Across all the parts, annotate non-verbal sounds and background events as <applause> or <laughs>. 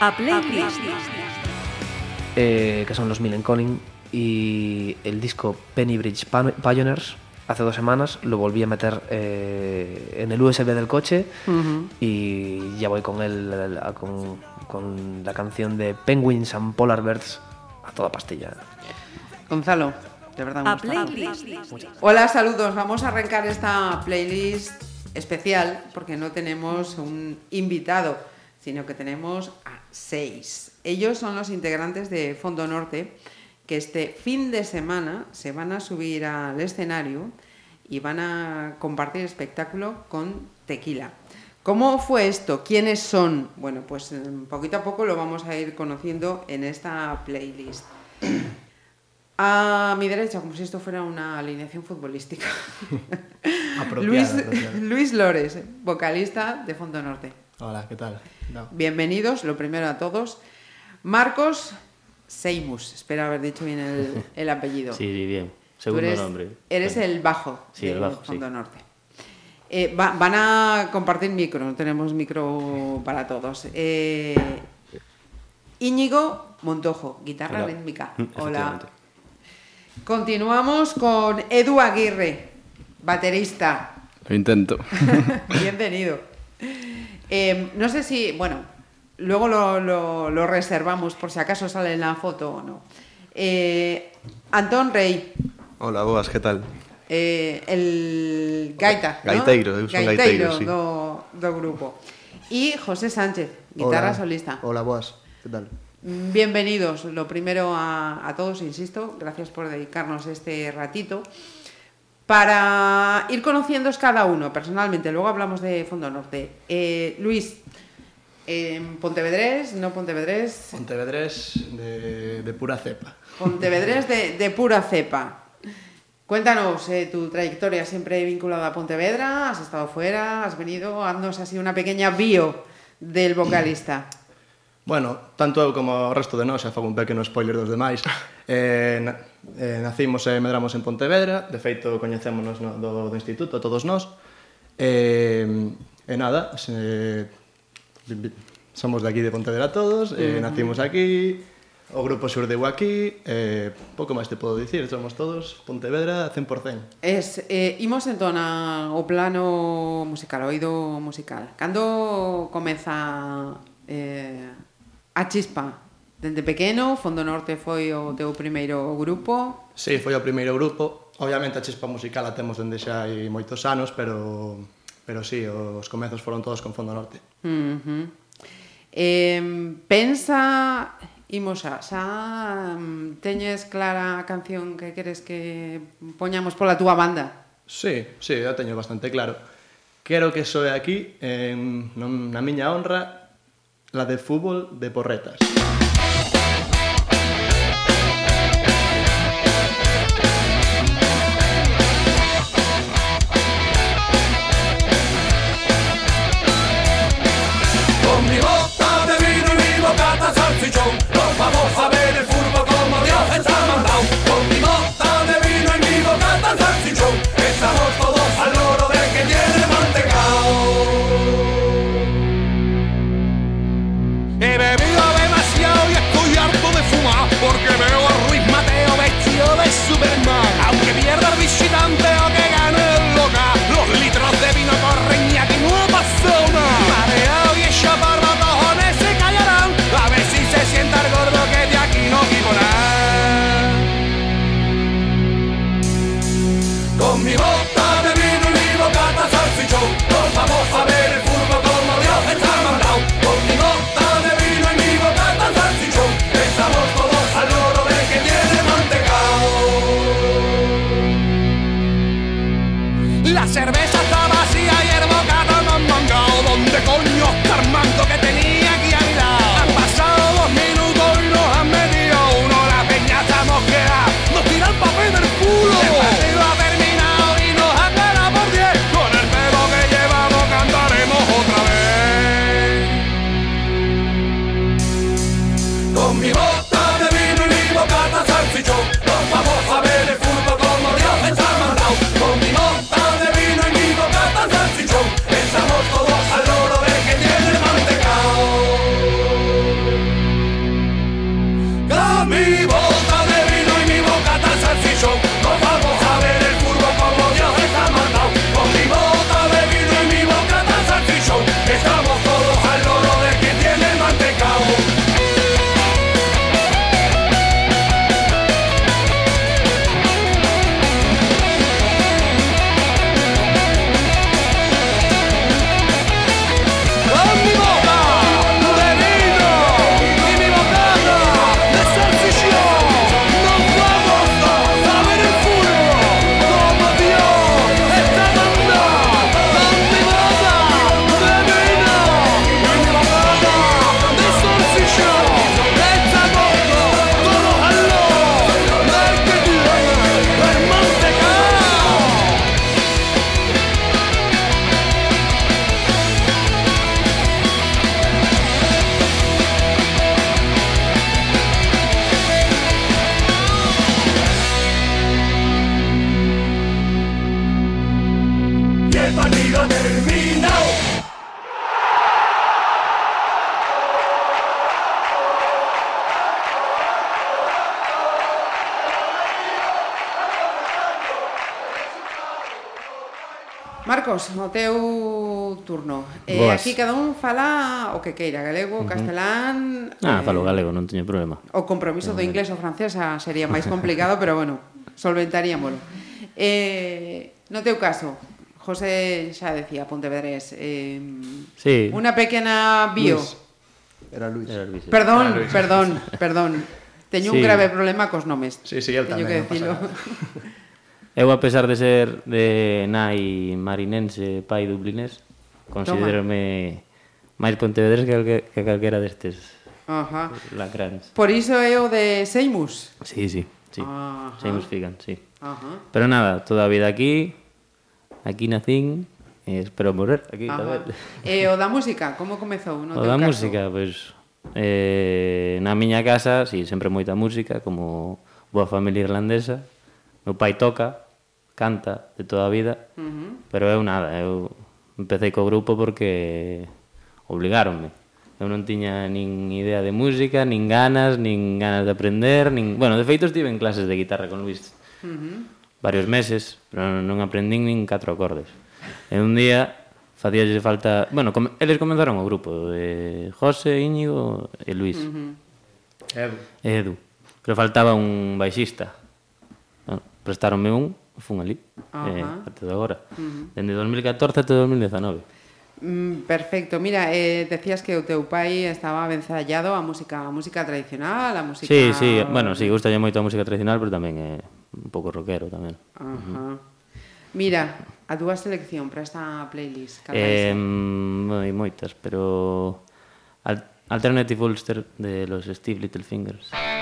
A playlist. eh, que son los Millen Conning, y el disco Penny Bridge Pioneers, hace dos semanas, lo volví a meter eh, en el USB del coche y ya voy con, el, a- con, con la canción de Penguins and Polar Bears a toda pastilla. Gonzalo, de verdad me A gusta. playlist. Hola, saludos. Vamos a arrancar esta playlist especial porque no tenemos un invitado, sino que tenemos a seis. Ellos son los integrantes de Fondo Norte que este fin de semana se van a subir al escenario y van a compartir espectáculo con Tequila. ¿Cómo fue esto? ¿Quiénes son? Bueno, pues eh, poquito a poco lo vamos a ir conociendo en esta playlist. <clears throat> A mi derecha, como si esto fuera una alineación futbolística. <laughs> Luis. Luis Lores, vocalista de Fondo Norte. Hola, ¿qué tal? No. Bienvenidos, lo primero a todos. Marcos Seimus, espero haber dicho bien el, <laughs> el apellido. Sí, bien. Tú Segundo eres, nombre. Eres Bueno. el bajo Sí, de el bajo, Fondo sí. Norte. Eh, va- van a compartir micro, no tenemos micro para todos. Eh, Íñigo Montojo, guitarra Hola. rítmica. <laughs> Hola. Continuamos con Edu Aguirre, baterista. Lo intento. <laughs> Bienvenido. Eh, no sé si, bueno, luego lo, lo- lo reservamos por si acaso sale en la foto o no. Eh, Antón Rey, Hola, boas, que tal? eh, el gaita, ¿no? Gaiteiro, eu son gaiteiro, sí. do, do grupo. Y José Sánchez, guitarra Hola. solista. Hola, boas. ¿Qué tal? Bienvenidos, lo primero a, a todos, insisto, gracias por dedicarnos este ratito. Para ir conociéndoos cada uno personalmente, luego hablamos de Fondo Norte. Eh, Luis, eh, Pontevedrés, no Pontevedrés, Pontevedrés de, de pura cepa. Pontevedrés de, de pura cepa. Cuéntanos eh, tu trayectoria siempre vinculada a Pontevedra, has estado fuera, has venido, haznos así una pequeña bio del vocalista. Bueno, tanto eu como o resto de nós, xa fago un pequeno spoiler dos demais, eh, <laughs> Eh, nacimos e medramos en Pontevedra, de feito coñecémonos no, do, do instituto todos nós. Eh, e nada, se, somos de aquí de Pontevedra todos, eh, nacimos aquí, O grupo xurdeu aquí, eh, pouco máis te podo dicir, somos todos Pontevedra 100%. Es, eh, imos entón ao plano musical, o oído musical. Cando comeza eh, a chispa Dende pequeno, Fondo Norte foi o teu primeiro grupo? Sí, foi o primeiro grupo. Obviamente a chispa musical a temos dende xa hai moitos anos, pero pero sí, os comezos foron todos con Fondo Norte. Uh -huh. eh, pensa, imos xa, xa teñes clara a canción que queres que poñamos pola túa banda? Sí, sí, eu teño bastante claro. Quero que soe aquí, en, eh, na miña honra, la de fútbol de porretas. Marcos, o teu turno. Eh, Boas. aquí cada un fala o que queira, galego, uh -huh. castelán... Ah, eh, falo galego, non teño problema. O compromiso no, do inglés ou francesa sería máis complicado, pero bueno, solventaríamolo. Eh, no teu caso, José xa decía, Pontevedrés, eh, sí. unha pequena bio... Luis. Era Luis. Era Luis. Perdón, Era Luis. perdón, perdón. Teño sí. un grave problema cos nomes. Sí, sí, el Teño tamén. Que decilo. No <laughs> Eu, a pesar de ser de nai marinense, pai dublinés, considerome máis pontevedrés que, que, que calquera destes Ajá. lacrans. Por iso é o de Seimus? Sí, sí. sí. Ajá. Seimus Figan, sí. Ajá. Pero nada, toda a vida aquí, aquí nacín, e espero morrer aquí Ajá. tamén. E o da música, como comezou? No o da caso? música, pois... Eh, na miña casa, si, sí, sempre moita música, como boa familia irlandesa. Meu pai toca, canta de toda a vida, uh -huh. pero eu nada, eu empecé co grupo porque obligáronme. Eu non tiña nin idea de música, nin ganas, nin ganas de aprender, nin... Bueno, de feito estive en clases de guitarra con Luis uh -huh. varios meses, pero non aprendín nin catro acordes. E un día facíalle falta... Bueno, com... eles comenzaron o grupo de José, Íñigo e Luis. Uh -huh. Edu. Edu. Pero faltaba un baixista. Bueno, prestaronme un fun ali uh -huh. eh, até agora, uh -huh. dende 2014 até 2019. Mm, perfecto. Mira, eh, decías que o teu pai estaba avenzallado a música a música tradicional, a música... Sí, sí, bueno, sí, gustalle moito a música tradicional, pero tamén é eh, un pouco rockero tamén. Ajá. Uh -huh. Mira, a túa selección para esta playlist, cala eh, moi moitas, pero Alternative Ulster de los Steve Littlefingers. Fingers.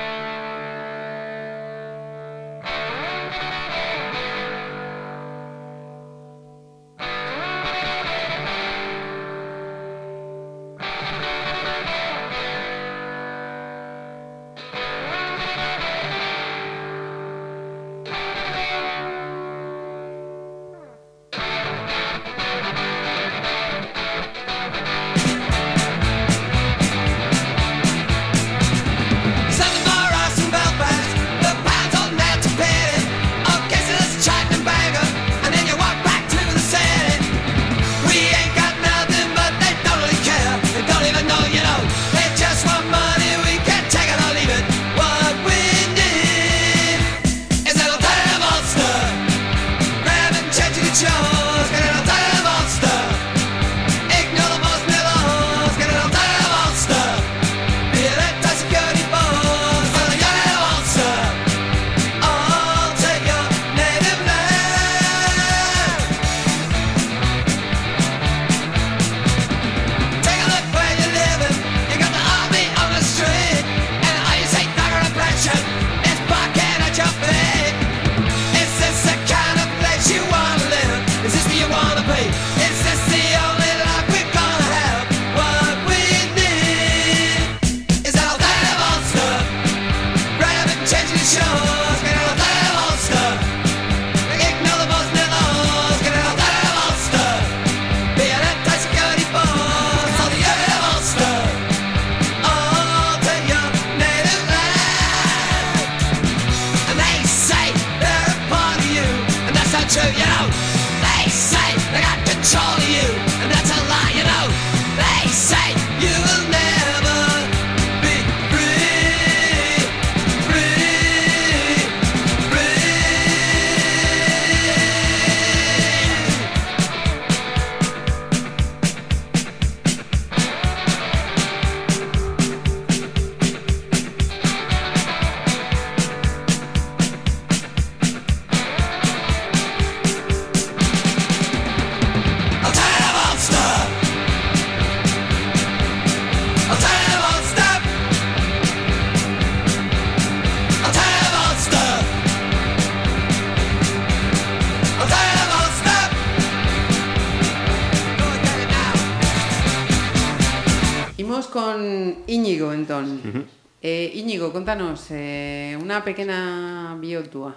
Eh, Íñigo, contanos eh, unha pequena bio túa.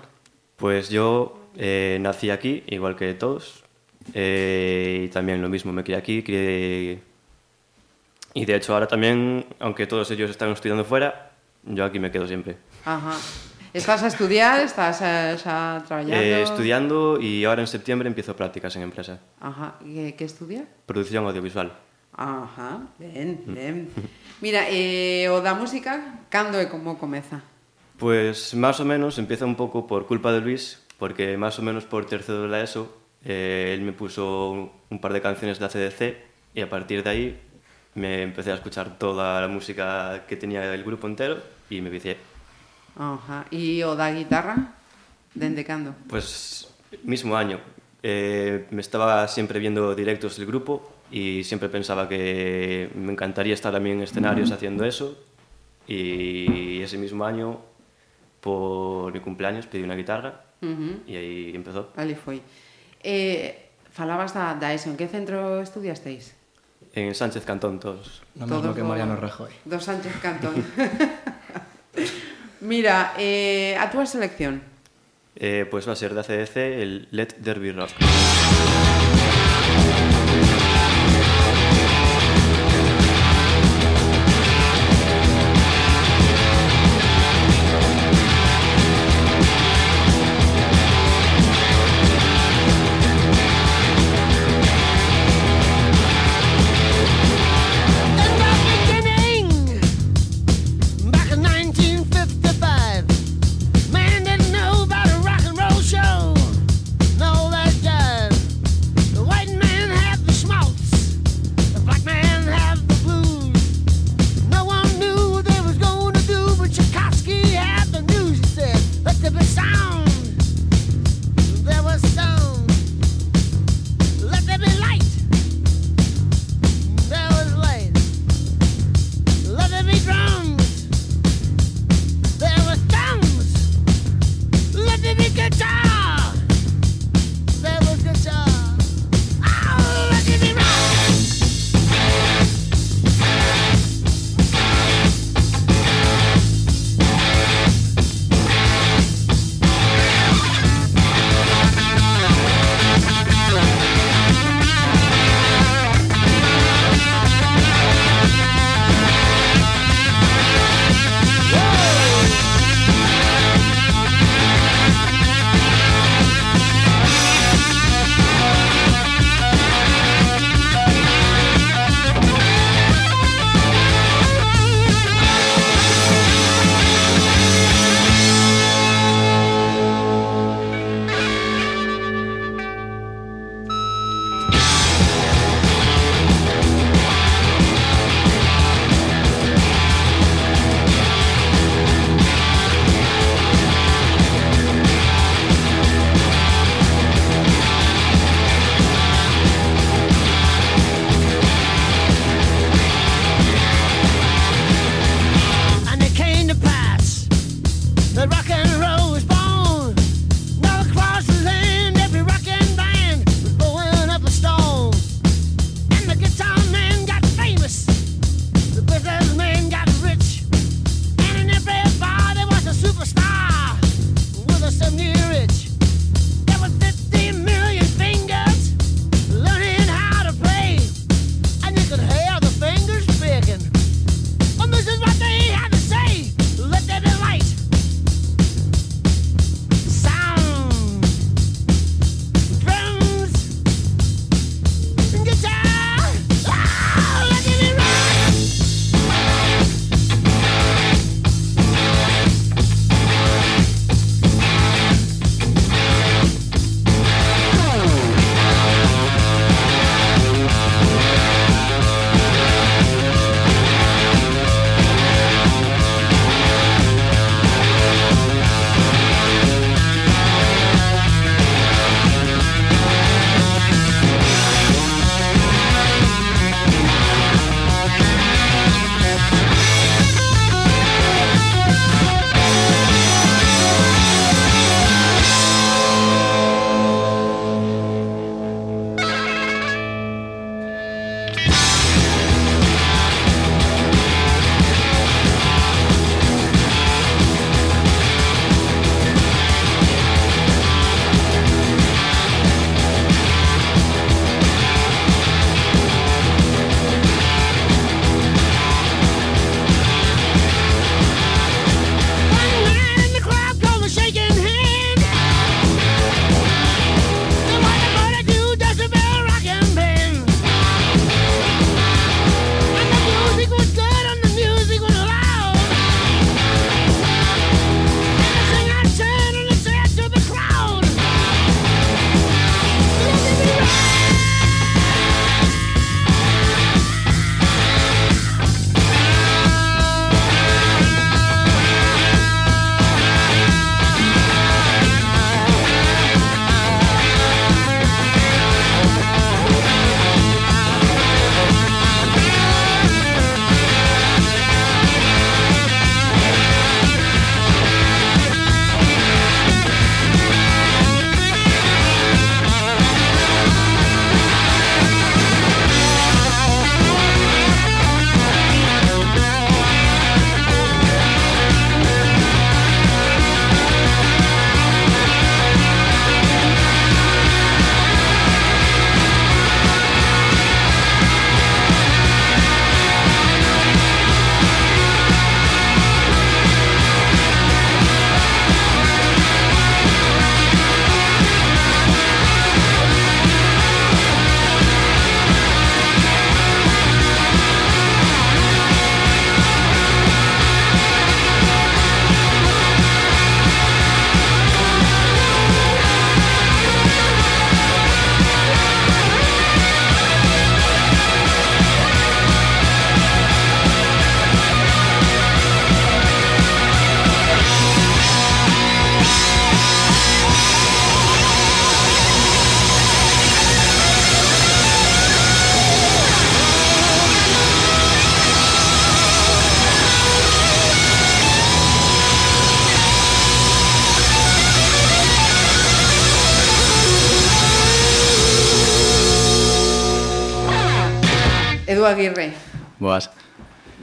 Pues yo eh, nací aquí, igual que todos, eh, y también lo mismo, me crié aquí, crié... Y de hecho ahora también, aunque todos ellos están estudiando fuera, yo aquí me quedo siempre. Ajá. Estás a estudiar, estás a, xa traballando? Eh, estudiando y ahora en septiembre empiezo prácticas en empresa. Ajá, que, que estudia? Producción audiovisual. Ajá, ben, ben. Mira, eh, o da música, cando e como comeza? Pues más o menos empieza un poco por culpa de Luis, porque más o menos por tercero de la ESO, eh, él me puso un, un par de canciones de ACDC y a partir de ahí me empecé a escuchar toda la música que tenía el grupo entero y me vicié. Ajá, e o da guitarra? Dende cando? Pues mismo año. Eh, me estaba siempre viendo directos del grupo y siempre pensaba que me encantaría estar también en escenarios haciendo eso. Y ese mismo año, por mi cumpleaños, pedí una guitarra Uh y ahí empezó. Ali foi. Eh, falabas da, da ESO, en que centro estudiasteis? En Sánchez Cantón todos. Lo mismo que do- Mariano Rajoy. Do Sánchez Cantón. <laughs> Mira, eh, a túa selección. Eh, pues va a ser de ACDC el Let There Be Rock.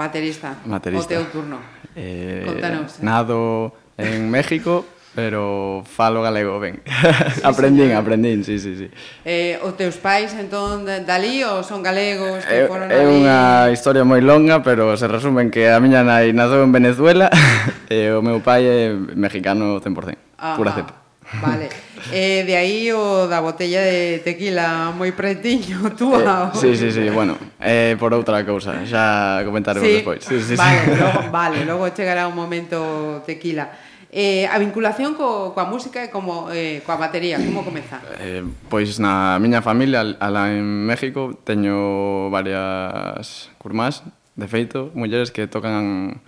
Baterista. Baterista. O teu turno. Eh, Contanos. Eh. Nado en México, pero falo galego ben. Sí, <laughs> aprendín, señor. aprendín, sí, sí, sí. Eh, os teus pais entón dali ou son galegos que eh, foron É, é unha historia moi longa, pero se resumen que a miña nai naceu en Venezuela <laughs> e o meu pai é mexicano 100%, Ajá. pura cepa. Vale. <laughs> Eh, de aí o da botella de tequila moi pretiño <laughs> túa. Eh, sí, sí, sí, bueno, eh, por outra cousa, xa comentaremos sí. despois. Sí, sí, vale, <laughs> sí. Logo, vale, logo chegará un momento tequila. Eh, a vinculación co, coa música e como eh, coa batería, como comeza? Eh, pois na miña familia, alá en México, teño varias curmás, de feito, mulleres que tocan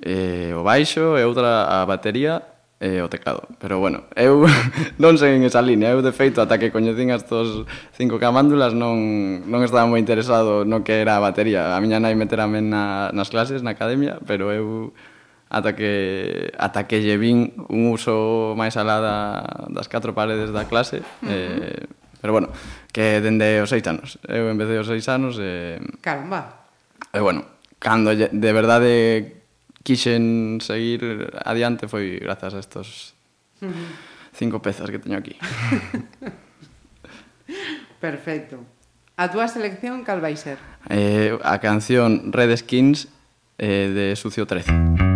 eh, o baixo e outra a batería eh, o teclado. Pero bueno, eu <laughs> non sei en esa línea. Eu, de feito, ata que coñecín estos cinco camándulas non, non estaba moi interesado no que era a batería. A miña nai meterame na, nas clases, na academia, pero eu ata que, ata que lle vin un uso máis alá da, das catro paredes da clase, uh -huh. eh, pero bueno, que dende os seis anos. Eu empecé os seis anos... Eh, Caramba! E eh, bueno, cando de verdade quixen seguir adiante foi grazas a estos cinco pezas que teño aquí. <laughs> Perfecto. A túa selección cal vai ser? Eh, a canción Red Skins eh, de Sucio 13.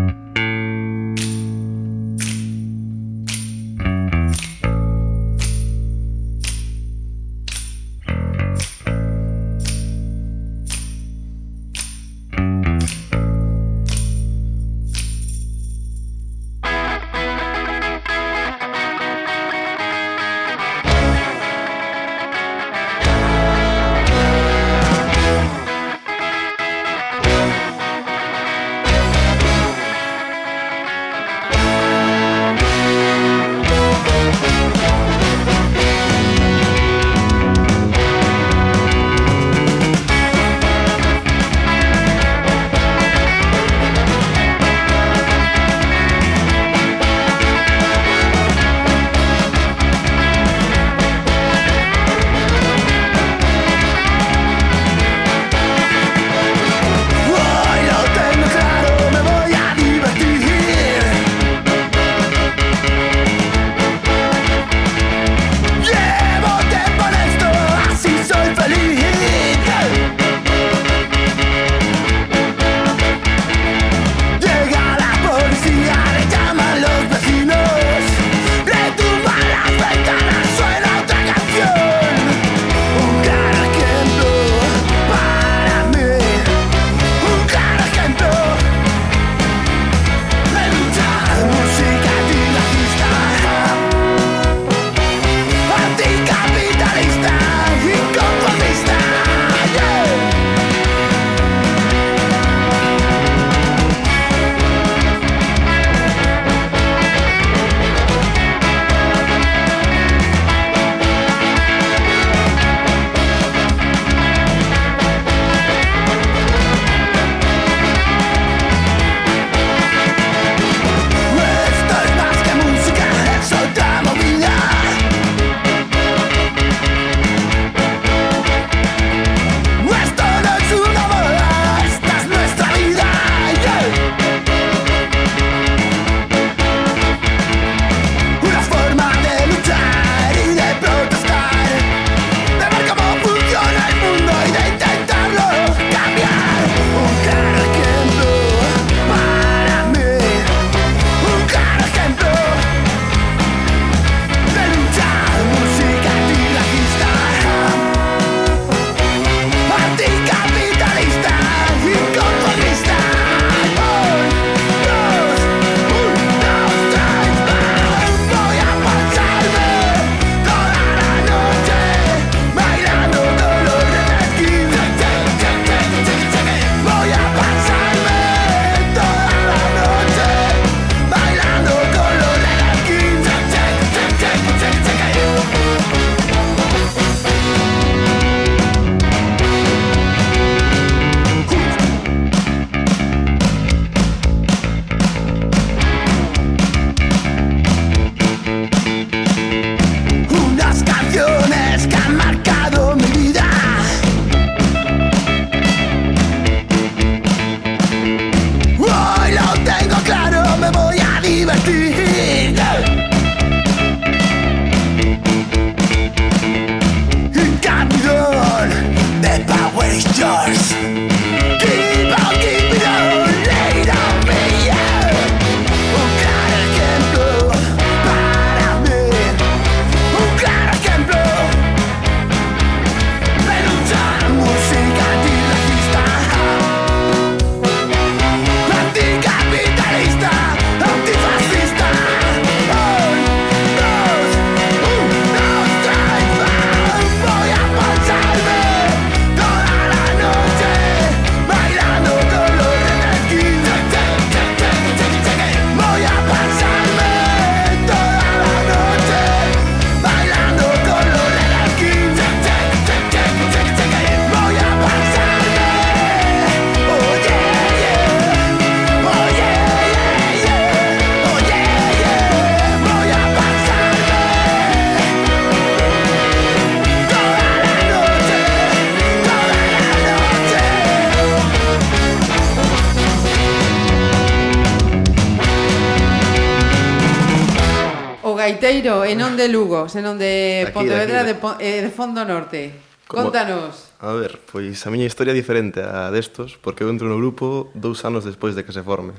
de Lugo, senón de aquí, Pontevedra de, aquí, de, de, eh, de Fondo Norte. Como, Contanos. A ver, pois a miña historia é diferente a destos, porque eu entro no grupo dous anos despois de que se forme.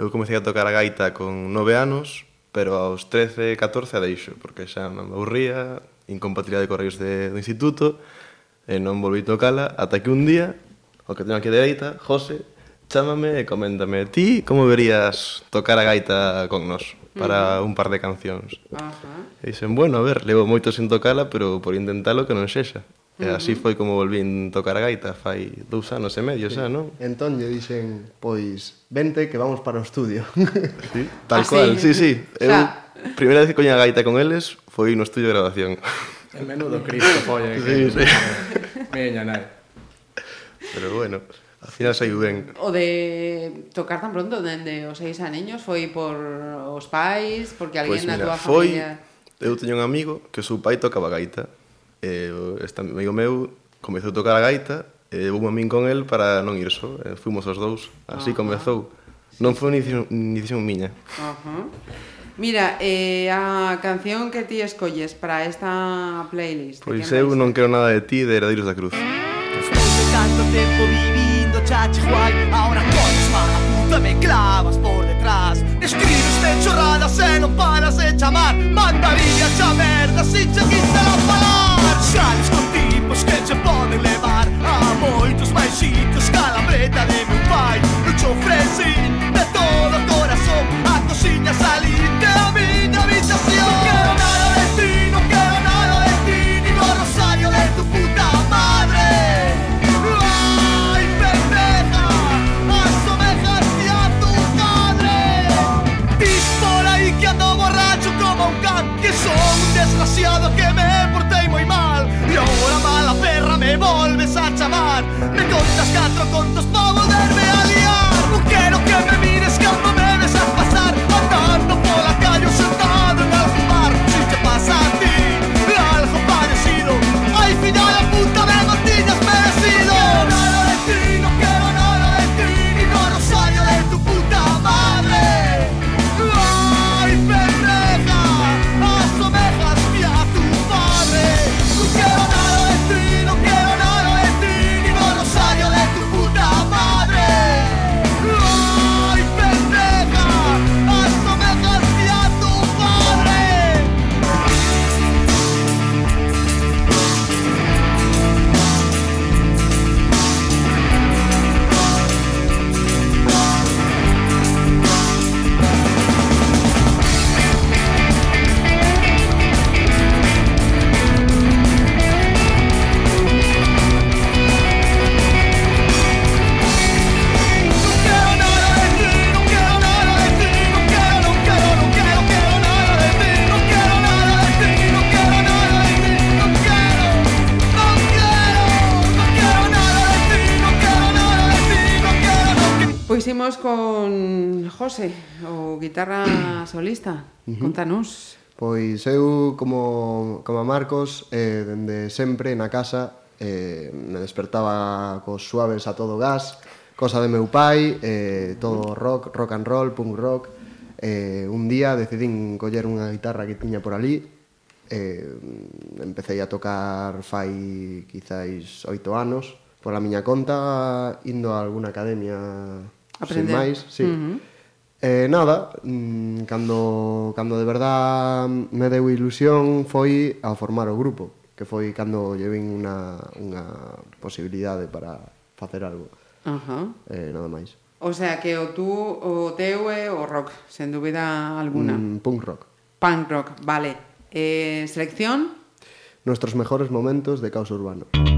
Eu comecei a tocar a gaita con nove anos, pero aos 13, 14 a deixo, porque xa me aburría, incompatibilidade de correios de, do instituto, e non volví tocala, ata que un día, o que teño aquí de gaita, José, chámame e coméntame, ti como verías tocar a gaita con nós? para un par de cancións. Ajá. E dixen, bueno, a ver, levo moito sin tocala, pero por intentalo que non sexa. E así foi como volvín tocar a gaita fai dous anos e medio, sí. xa, non? Entón lle dixen, pois, vente que vamos para o estudio. <laughs> Sí, tal Así. cual, sí, sí. Eu, xa. primeira vez que coña a gaita con eles foi no estudio de grabación. En menudo Cristo, folla. Sí, que... sí. Meña, nai. Pero bueno. Al final saiu ben. O de tocar tan pronto dende os seis aneños foi por os pais, porque alguén pues, mira, na tua foi, familia... Eu teño un amigo que o seu pai tocaba gaita. E este amigo meu comezou a tocar a gaita e vou a min con el para non ir só. E fomos os dous. Así Ajá. comezou. Sí, non foi unha decisión miña. Ajá. Mira, eh, a canción que ti escolles para esta playlist... Pois eu non quero nada de ti de Heredeiros da Cruz. Despois de tanto tempo viviendo chachihuay Ahora mala puta me clavas por detrás. Escribes de chorradas e non paras de chamar. Mandaría xa merda si che quita a falar Sales con tipos que che poden levar. A moitos máis sitios que a lambreta de meu pai. Non che ofreci de todo corazón. A cociña salite a miña habitación. Non quero nada de ti, non quero nada de ti. Ni rosario de tu puta un desgraciado que me portei moi mal. E agora mala perra me volves a chamar. Me contas catro contos pa volverme imos con José, o guitarra <coughs> solista. Uh -huh. Contanos. Pois eu, como, como Marcos, eh, dende sempre na casa eh, me despertaba cos suaves a todo gas, cosa de meu pai, eh, todo rock, rock and roll, punk rock. Eh, un día decidín coller unha guitarra que tiña por ali, eh, empecé a tocar fai quizáis oito anos, pola miña conta, indo a alguna academia Aprender. Sen máis, sí. Uh -huh. Eh, nada, mmm, cando, cando de verdad me deu ilusión foi a formar o grupo, que foi cando lleven unha, unha posibilidade para facer algo. Ajá. Uh -huh. Eh, nada máis. O sea que o tú, o teu é o rock, sen dúbida alguna. Mm, punk rock. Punk rock, vale. Eh, selección? Nuestros mejores momentos de caos urbano. Música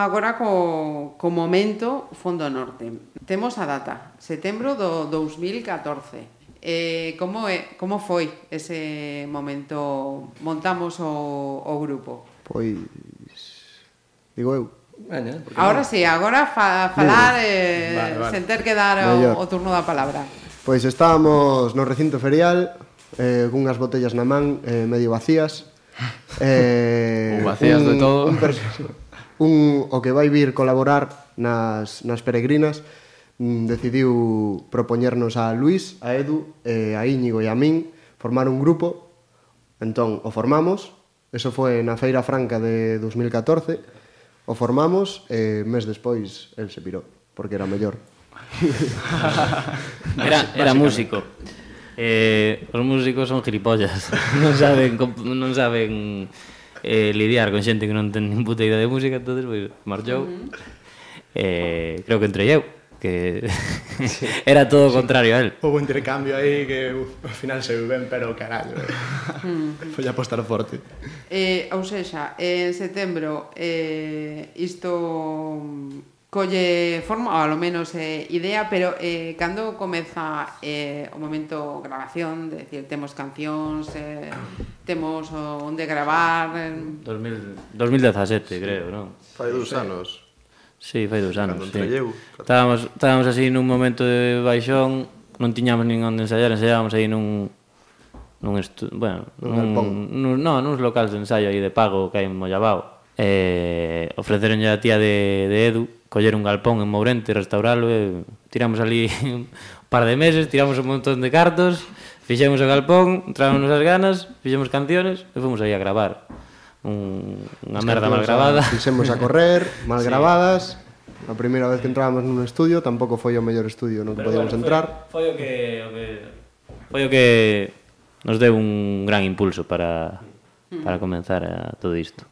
agora co, co momento Fondo Norte. Temos a data, setembro do 2014. Eh, como é, como foi ese momento montamos o, o grupo? Pois digo eu. Bueno, agora no? sí, agora fa, falar eh, vale, vale. sen ter que dar o, o turno da palabra. Pois estábamos no recinto ferial eh, cunhas botellas na man eh, medio vacías. <laughs> Eh, Ou vacías un, de todo. Un, un o que vai vir colaborar nas, nas peregrinas mm, decidiu propoñernos a Luis, a Edu, e a Íñigo e a min formar un grupo. Entón o formamos. Eso foi na Feira Franca de 2014 o formamos e mes despois el se pirou porque era mellor. <laughs> Era, era músico. Eh, os músicos son gilipollas. <laughs> Non saben non saben eh, lidiar con xente que non ten nin puta idea de música, entonces pois, marchou. Uh -huh. eh, creo que entre eu, que sí. <laughs> era todo o contrario a él. Houve un intercambio aí que uf, ao final se ben, pero carallo. Eh. Mm. Foi apostar forte. Eh, ou sexa, en setembro eh, isto colle forma, ou alo menos eh, idea, pero eh, cando comeza eh, o momento grabación, de decir, temos cancións, eh, temos onde gravar... Eh... 2000, 2017, sí. creo, non? Fai dous anos. Sí, fai dous anos, sí. Trelleu, estábamos, estábamos así nun momento de baixón, non tiñamos nin onde ensayar, ensayábamos aí nun nun estu... bueno, nun, nun, no, nuns locales de ensaio aí de pago que hai en Mollabao. Eh, ofreceronlle a tía de, de Edu, coller un galpón en Mourente, restauralo, e tiramos ali un par de meses, tiramos un montón de cartos, fixemos o galpón, entrámonos as ganas, fixemos canciones e fomos aí a gravar. Un, unha merda mal gravada. A, fixemos a correr, mal <laughs> sí. gravadas, A primeira vez que entrábamos nun estudio tampouco foi o mellor estudio no que Pero podíamos bueno, entrar. Foi, foi o que o que foi o que nos deu un gran impulso para para mm. comenzar a todo isto.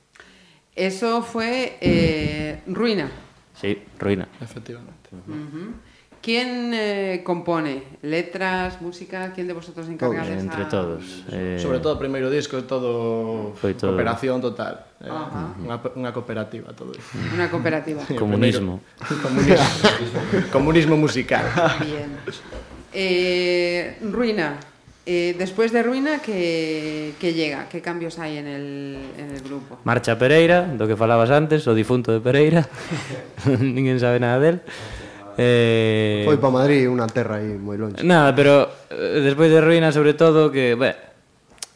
Eso fue eh, ruina. Sí, ruina. Efectivamente. ¿Quién eh, compone? ¿Letras, música? ¿Quién de vosotros de esa... Entre todos. Eh, Sobre todo o primeiro disco, todo, Foi todo. cooperación total. Eh, Ajá. unha, unha cooperativa todo isto. Una cooperativa. comunismo. Comunismo, <laughs> comunismo musical. Bien. Eh, Ruina. Eh, despois de Ruina, que, que llega? Que cambios hai en el, en el grupo? Marcha Pereira, do que falabas antes, o difunto de Pereira. <laughs> Ninguén sabe nada del. Eh... Foi para Madrid unha terra aí moi longe. Nada, pero eh, despois de Ruina, sobre todo, que, ben,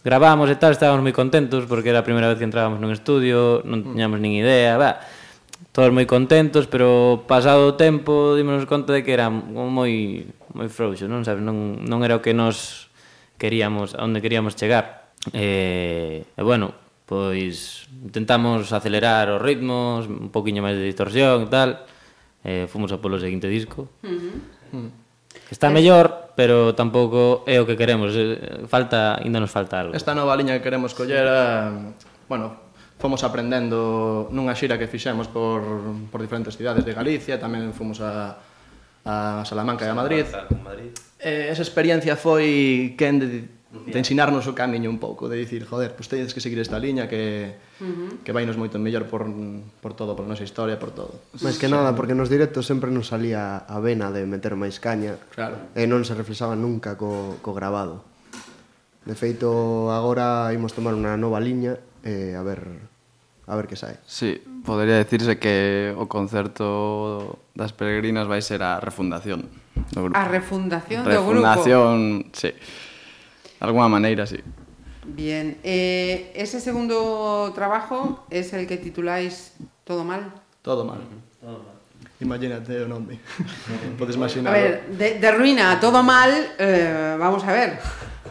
grabamos e tal, estábamos moi contentos porque era a primeira vez que entrábamos nun estudio, non mm. tiñamos nin idea, va. Todos moi contentos, pero pasado o tempo dimos conta de que era moi moi frouxo, non sabes, non, non era o que nos queríamos, a onde queríamos chegar. E, e bueno, pois intentamos acelerar os ritmos, un poquinho máis de distorsión e tal. Eh, fomos a polo seguinte disco. Uh -huh. Mm. Está mellor, pero tampouco é o que queremos. Eh, falta, ainda nos falta algo. Esta nova liña que queremos coller, eh, bueno, fomos aprendendo nunha xira que fixemos por, por diferentes cidades de Galicia, tamén fomos a, a Salamanca e a Madrid. Salamanca, Madrid eh, esa experiencia foi quen de, de ensinarnos o camiño un pouco, de dicir, joder, pois pues tedes que seguir esta liña que, uh -huh. que vai nos moito mellor por, por todo, por nosa historia, por todo. Máis que nada, porque nos directos sempre nos salía a vena de meter máis caña claro. e non se reflexaba nunca co, co grabado. De feito, agora imos tomar unha nova liña e eh, a ver a ver que sai. Sí, podería decirse que o concerto das peregrinas vai ser a refundación. Do grupo. A refundación do grupo. Refundación, sí. De alguna maneira, sí. Bien, eh, ese segundo trabajo es el que tituláis Todo mal. Todo mal. Imagínate o nome. Podes A imaginar. ver, de, de ruina a todo mal, eh, vamos a ver.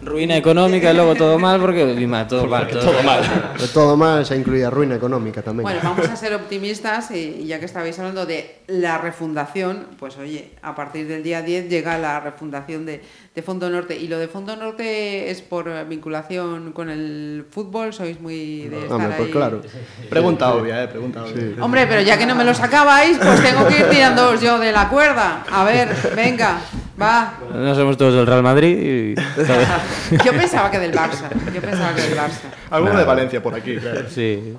Ruina económica e logo todo mal porque encima todo mal. Todo, mal. De todo mal se incluía ruina económica tamén. Bueno, vamos a ser optimistas y, y ya que estabais hablando de la refundación, pues oye, a partir del día 10 llega la refundación de, de Fondo Norte. ¿Y lo de Fondo Norte es por vinculación con el fútbol? ¿Sois muy de estar Home, pues ahí? claro. Pregunta obvia, eh, pregunta obvia. Hombre, pero ya que no me lo sacabais, pues tengo que ir tirándoos yo de la cuerda. A ver, venga, va. No somos todos del Real Madrid y... <laughs> Yo pensaba que del Barça. Yo pensaba que del Barça. Alguno de Valencia por aquí, claro. Sí.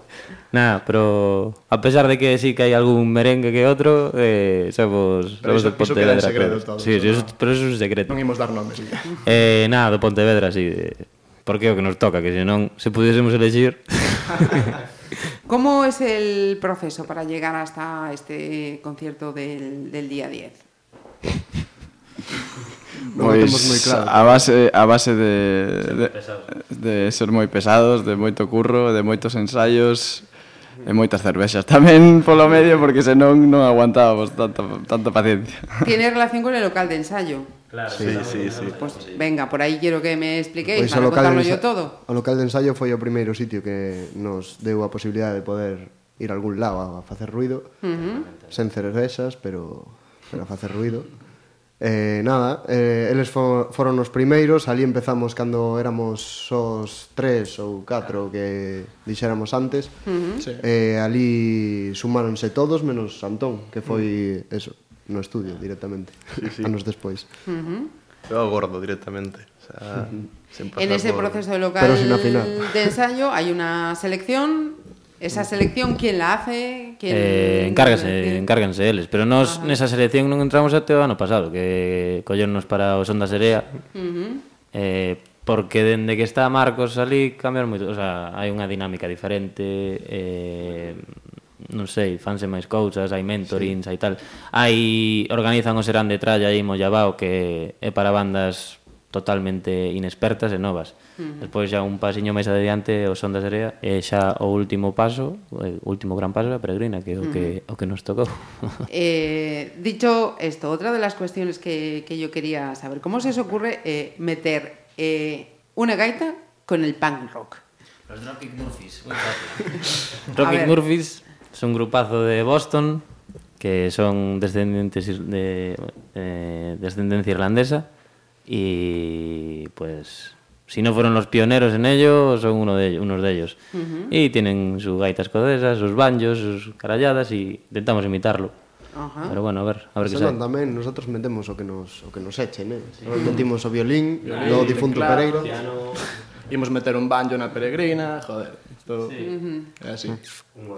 Nada, pero a pesar de que sí que hai algún merengue que outro, eh, somos, pero somos iso, do Pontevedra. Pero segredo todo. Sí, sí, eso, pero eso é un secreto. Non imos dar nomes. Sí. Eh, nada, do Pontevedra, sí. De, porque é o que nos toca, que senón, se pudiésemos elegir... <laughs> <laughs> ¿Cómo es el proceso para llegar hasta este concierto del, del día 10? no pois, moi claro. a base a base de de, de ser moi pesados, de moito curro, de moitos ensaios, e moitas cervexas tamén <laughs> polo medio porque senón non aguantábamos tanta, tanta paciencia. Tiene relación con el local de ensayo. Claro, sí, sí, sí. Pues, venga, por aí quero que me expliquéis pois, para contarlo yo todo. O local de ensayo foi o primeiro sitio que nos deu a posibilidade de poder ir a algún lado a facer ruido, uh -huh. sen cervexas, pero, pero a facer ruido. Eh, nada, eh, eles for, foron os primeiros, ali empezamos cando éramos os tres ou catro que dixéramos antes. Uh -huh. sí. Eh, ali sumáronse todos menos Antón, que foi uh -huh. eso, no estudio directamente, sí, sí. <laughs> anos despois. Uh -huh. Gordo directamente. O sea, uh -huh. En ese por... proceso local Pero sin de ensayo hay una selección Esa selección, ¿quién la hace? ¿Quién... Eh, encárganse, encárganse eles. Pero nós Ajá. Ah. nesa selección non entramos até o ano pasado, que collernos para o Sonda Serea. Uh -huh. eh, porque dende que está Marcos ali cambiar moito, o sea, hai unha dinámica diferente, eh, non sei, fanse máis cousas, hai mentorings, sí. hai tal. Hai organizan o Serán de Tralla aí Mollabao que é para bandas totalmente inexpertas e novas. Despois xa un pasiño máis adiante o Son da Serea e xa o último paso, o último gran paso é a Peregrina, que é o que, o que nos tocou. <laughs> Eh, dicho esto, otra de las cuestiones que, que yo quería saber, ¿cómo se os ocurre eh, meter eh, una gaita con el punk rock? Los Dropkick Murphys, muy <laughs> ver. Murphys son un grupazo de Boston que son descendientes de eh, descendencia irlandesa y pues si no fueron los pioneros en ello, son uno de ellos, unos de ellos. Uh -huh. Y tienen su gaita escocesa, sus banjos, sus caralladas y intentamos imitarlo. Ajá. Pero bueno, a ver, a ver que sabe. tamén nosotros metemos o que nos o que nos echen, eh. Sí. Nos metimos o violín, do difunto teclado, Pereiro. Imos meter un banjo na peregrina, joder, isto sí. é así.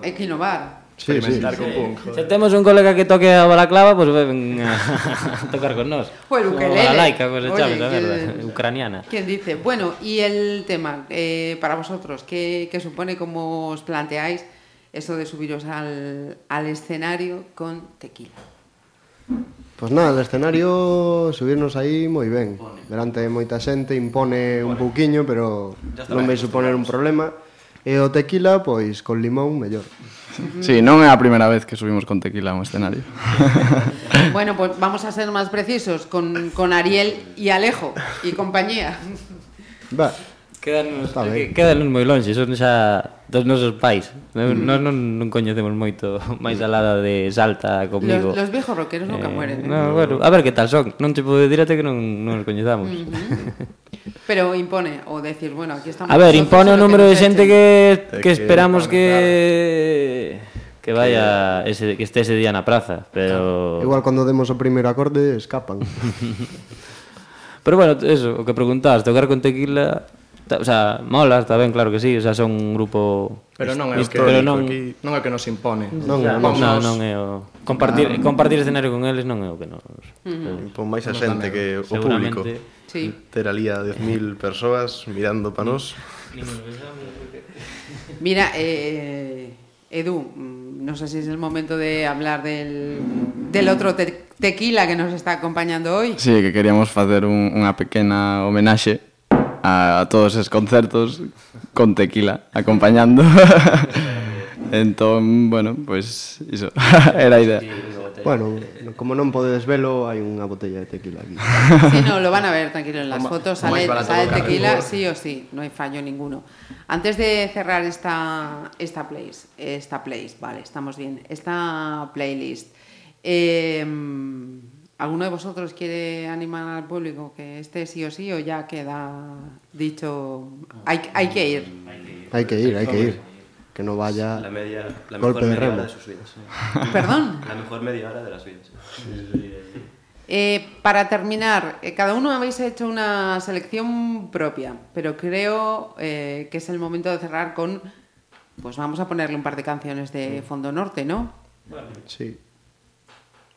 É que innovar. Sí, sí, sí. con punk. Joder. Temos un colega que toque a balaclava, pois pues ven a <laughs> tocar con nós. O el ukelele. O laica, pues, Oye, chaves, a verdade, ucraniana. ¿Quién dice? Bueno, y el tema, eh, para vosotros, ¿qué, qué supone, cómo os planteáis eso de subiros al, al escenario con tequila? Pues nada, el escenario subirnos aí moi ben. Impone. Delante de moita xente impone bueno, un pouquiño, pero non vai suponer un problema. E o tequila, pois con limón mellor. Sí, non é a primeira vez que subimos con tequila a un escenario. <laughs> bueno, pues vamos a ser máis precisos con, con Ariel e Alejo e compañía. Va. Quedan, quedan moi longe, son xa dos nosos pais. Mm. non, non, non coñecemos moito <laughs> máis alada de Salta comigo. Los, los viejos roqueros eh, nunca mueren. Eh? No, bueno, a ver que tal son. Non te podo dir até que non, non os coñezamos. Mm -hmm. Pero impone, o decir, bueno, aquí estamos... A ver, impone o número de xente que, que, que esperamos que... Que vaya ese, que este ese día na praza, pero... Igual cando demos o primeiro acorde, escapan. <laughs> pero bueno, eso, o que preguntabas, tocar con tequila o sea, mola, está ben, claro que sí, o sea, son un grupo Pero non é o que, pero non... Aquí, non é o que nos impone. Non, non, non, non é o Compartir, ah, compartir escenario con eles non é o que nos... Mm-hmm. Eh, Pon máis a xente que o público. Sí. Ter ali a 10.000 persoas mirando pa nós. Mira, eh, Edu, mm, no sé si es el momento de hablar del, del outro te tequila que nos está acompañando hoy. Sí, que queríamos facer un, unha pequena homenaxe a, a todos os concertos con tequila acompañando. <laughs> entón, bueno, pois pues, iso, <laughs> era a idea. Bueno, como non podedes velo, hai unha botella de tequila aquí. <laughs> Sí, no, lo van a ver, tranquilo, en las fotos sale, sale tequila, sí o sí, no hai fallo ninguno. Antes de cerrar esta, esta place, esta place, vale, estamos bien, esta playlist, eh, ¿alguno de vosotros quiere animar al público que este sí o sí o ya queda dicho, hay, hay que ir? Hay que ir, hay que ir. Que no vaya La media, la golpe mejor de media remo. hora de sus vidas. <laughs> Perdón. La mejor media hora de las vidas. Eh, para terminar, eh, cada uno habéis hecho una selección propia, pero creo eh, que es el momento de cerrar con, pues vamos a ponerle un par de canciones de Fondo Norte, ¿no? Sí.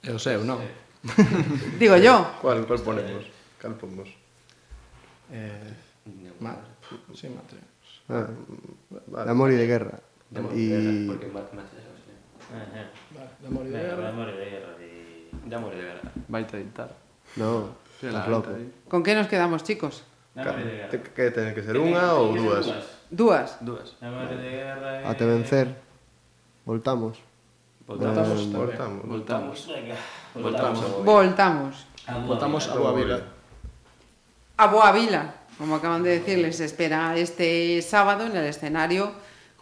É o seu, non? <laughs> Digo yo. <laughs> Cual ponemos? Cal pomos? Eh, ma, sí, matre. Ah, de amor y de guerra. De y... porque más, más eso, sí. De amor y de guerra. De amor y de guerra. Baita De amor y de guerra. Editar. No, sí, estás loco. Con qué nos quedamos, chicos? De amor de guerra. Que ten que ser unha ou dúas? Dúas. Dúas. De amor de guerra. A te vencer. Eh. Voltamos. Voltamos. Eh, voltamos. Voltamos. Voltamos. Voltamos. Voltamos a Boa Vila. A Boa Vila, como acaban de decirles, espera este sábado en el escenario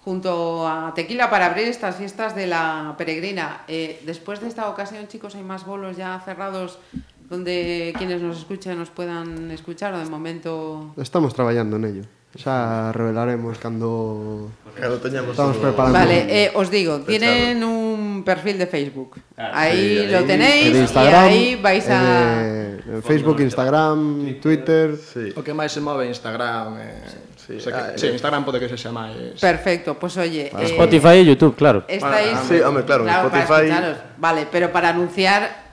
junto a Tequila para abrir estas fiestas de la peregrina. Eh, después de esta ocasión, chicos, hay más bolos ya cerrados donde quienes nos escuchen nos puedan escuchar o de momento... Estamos traballando en ello. Xa revelaremos cando cando teñamos estamos preparando. Vale, eh, os digo, fechado. tienen un perfil de Facebook. Ah, ahí sí, lo tenéis e ahí vais a eh, Facebook, Instagram, Twitter, Twitter. Sí. O que máis se move Instagram, eh. Sí. Sí, ah, que, sí, eh. Instagram pode que se xa máis. Perfecto, pues oye... eh, Spotify e YouTube, claro. Estáis... Sí, home, claro, para Spotify-. Vale, pero para anunciar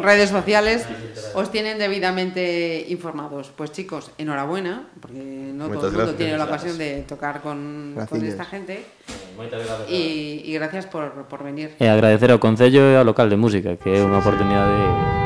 redes sociales os tienen debidamente informados. Pues chicos, enhorabuena, porque no todo el mundo gracias. tiene la ocasión de tocar con, esta gente. Y, y gracias por, por venir. E agradecer ao Concello e ao local de música, que é unha oportunidade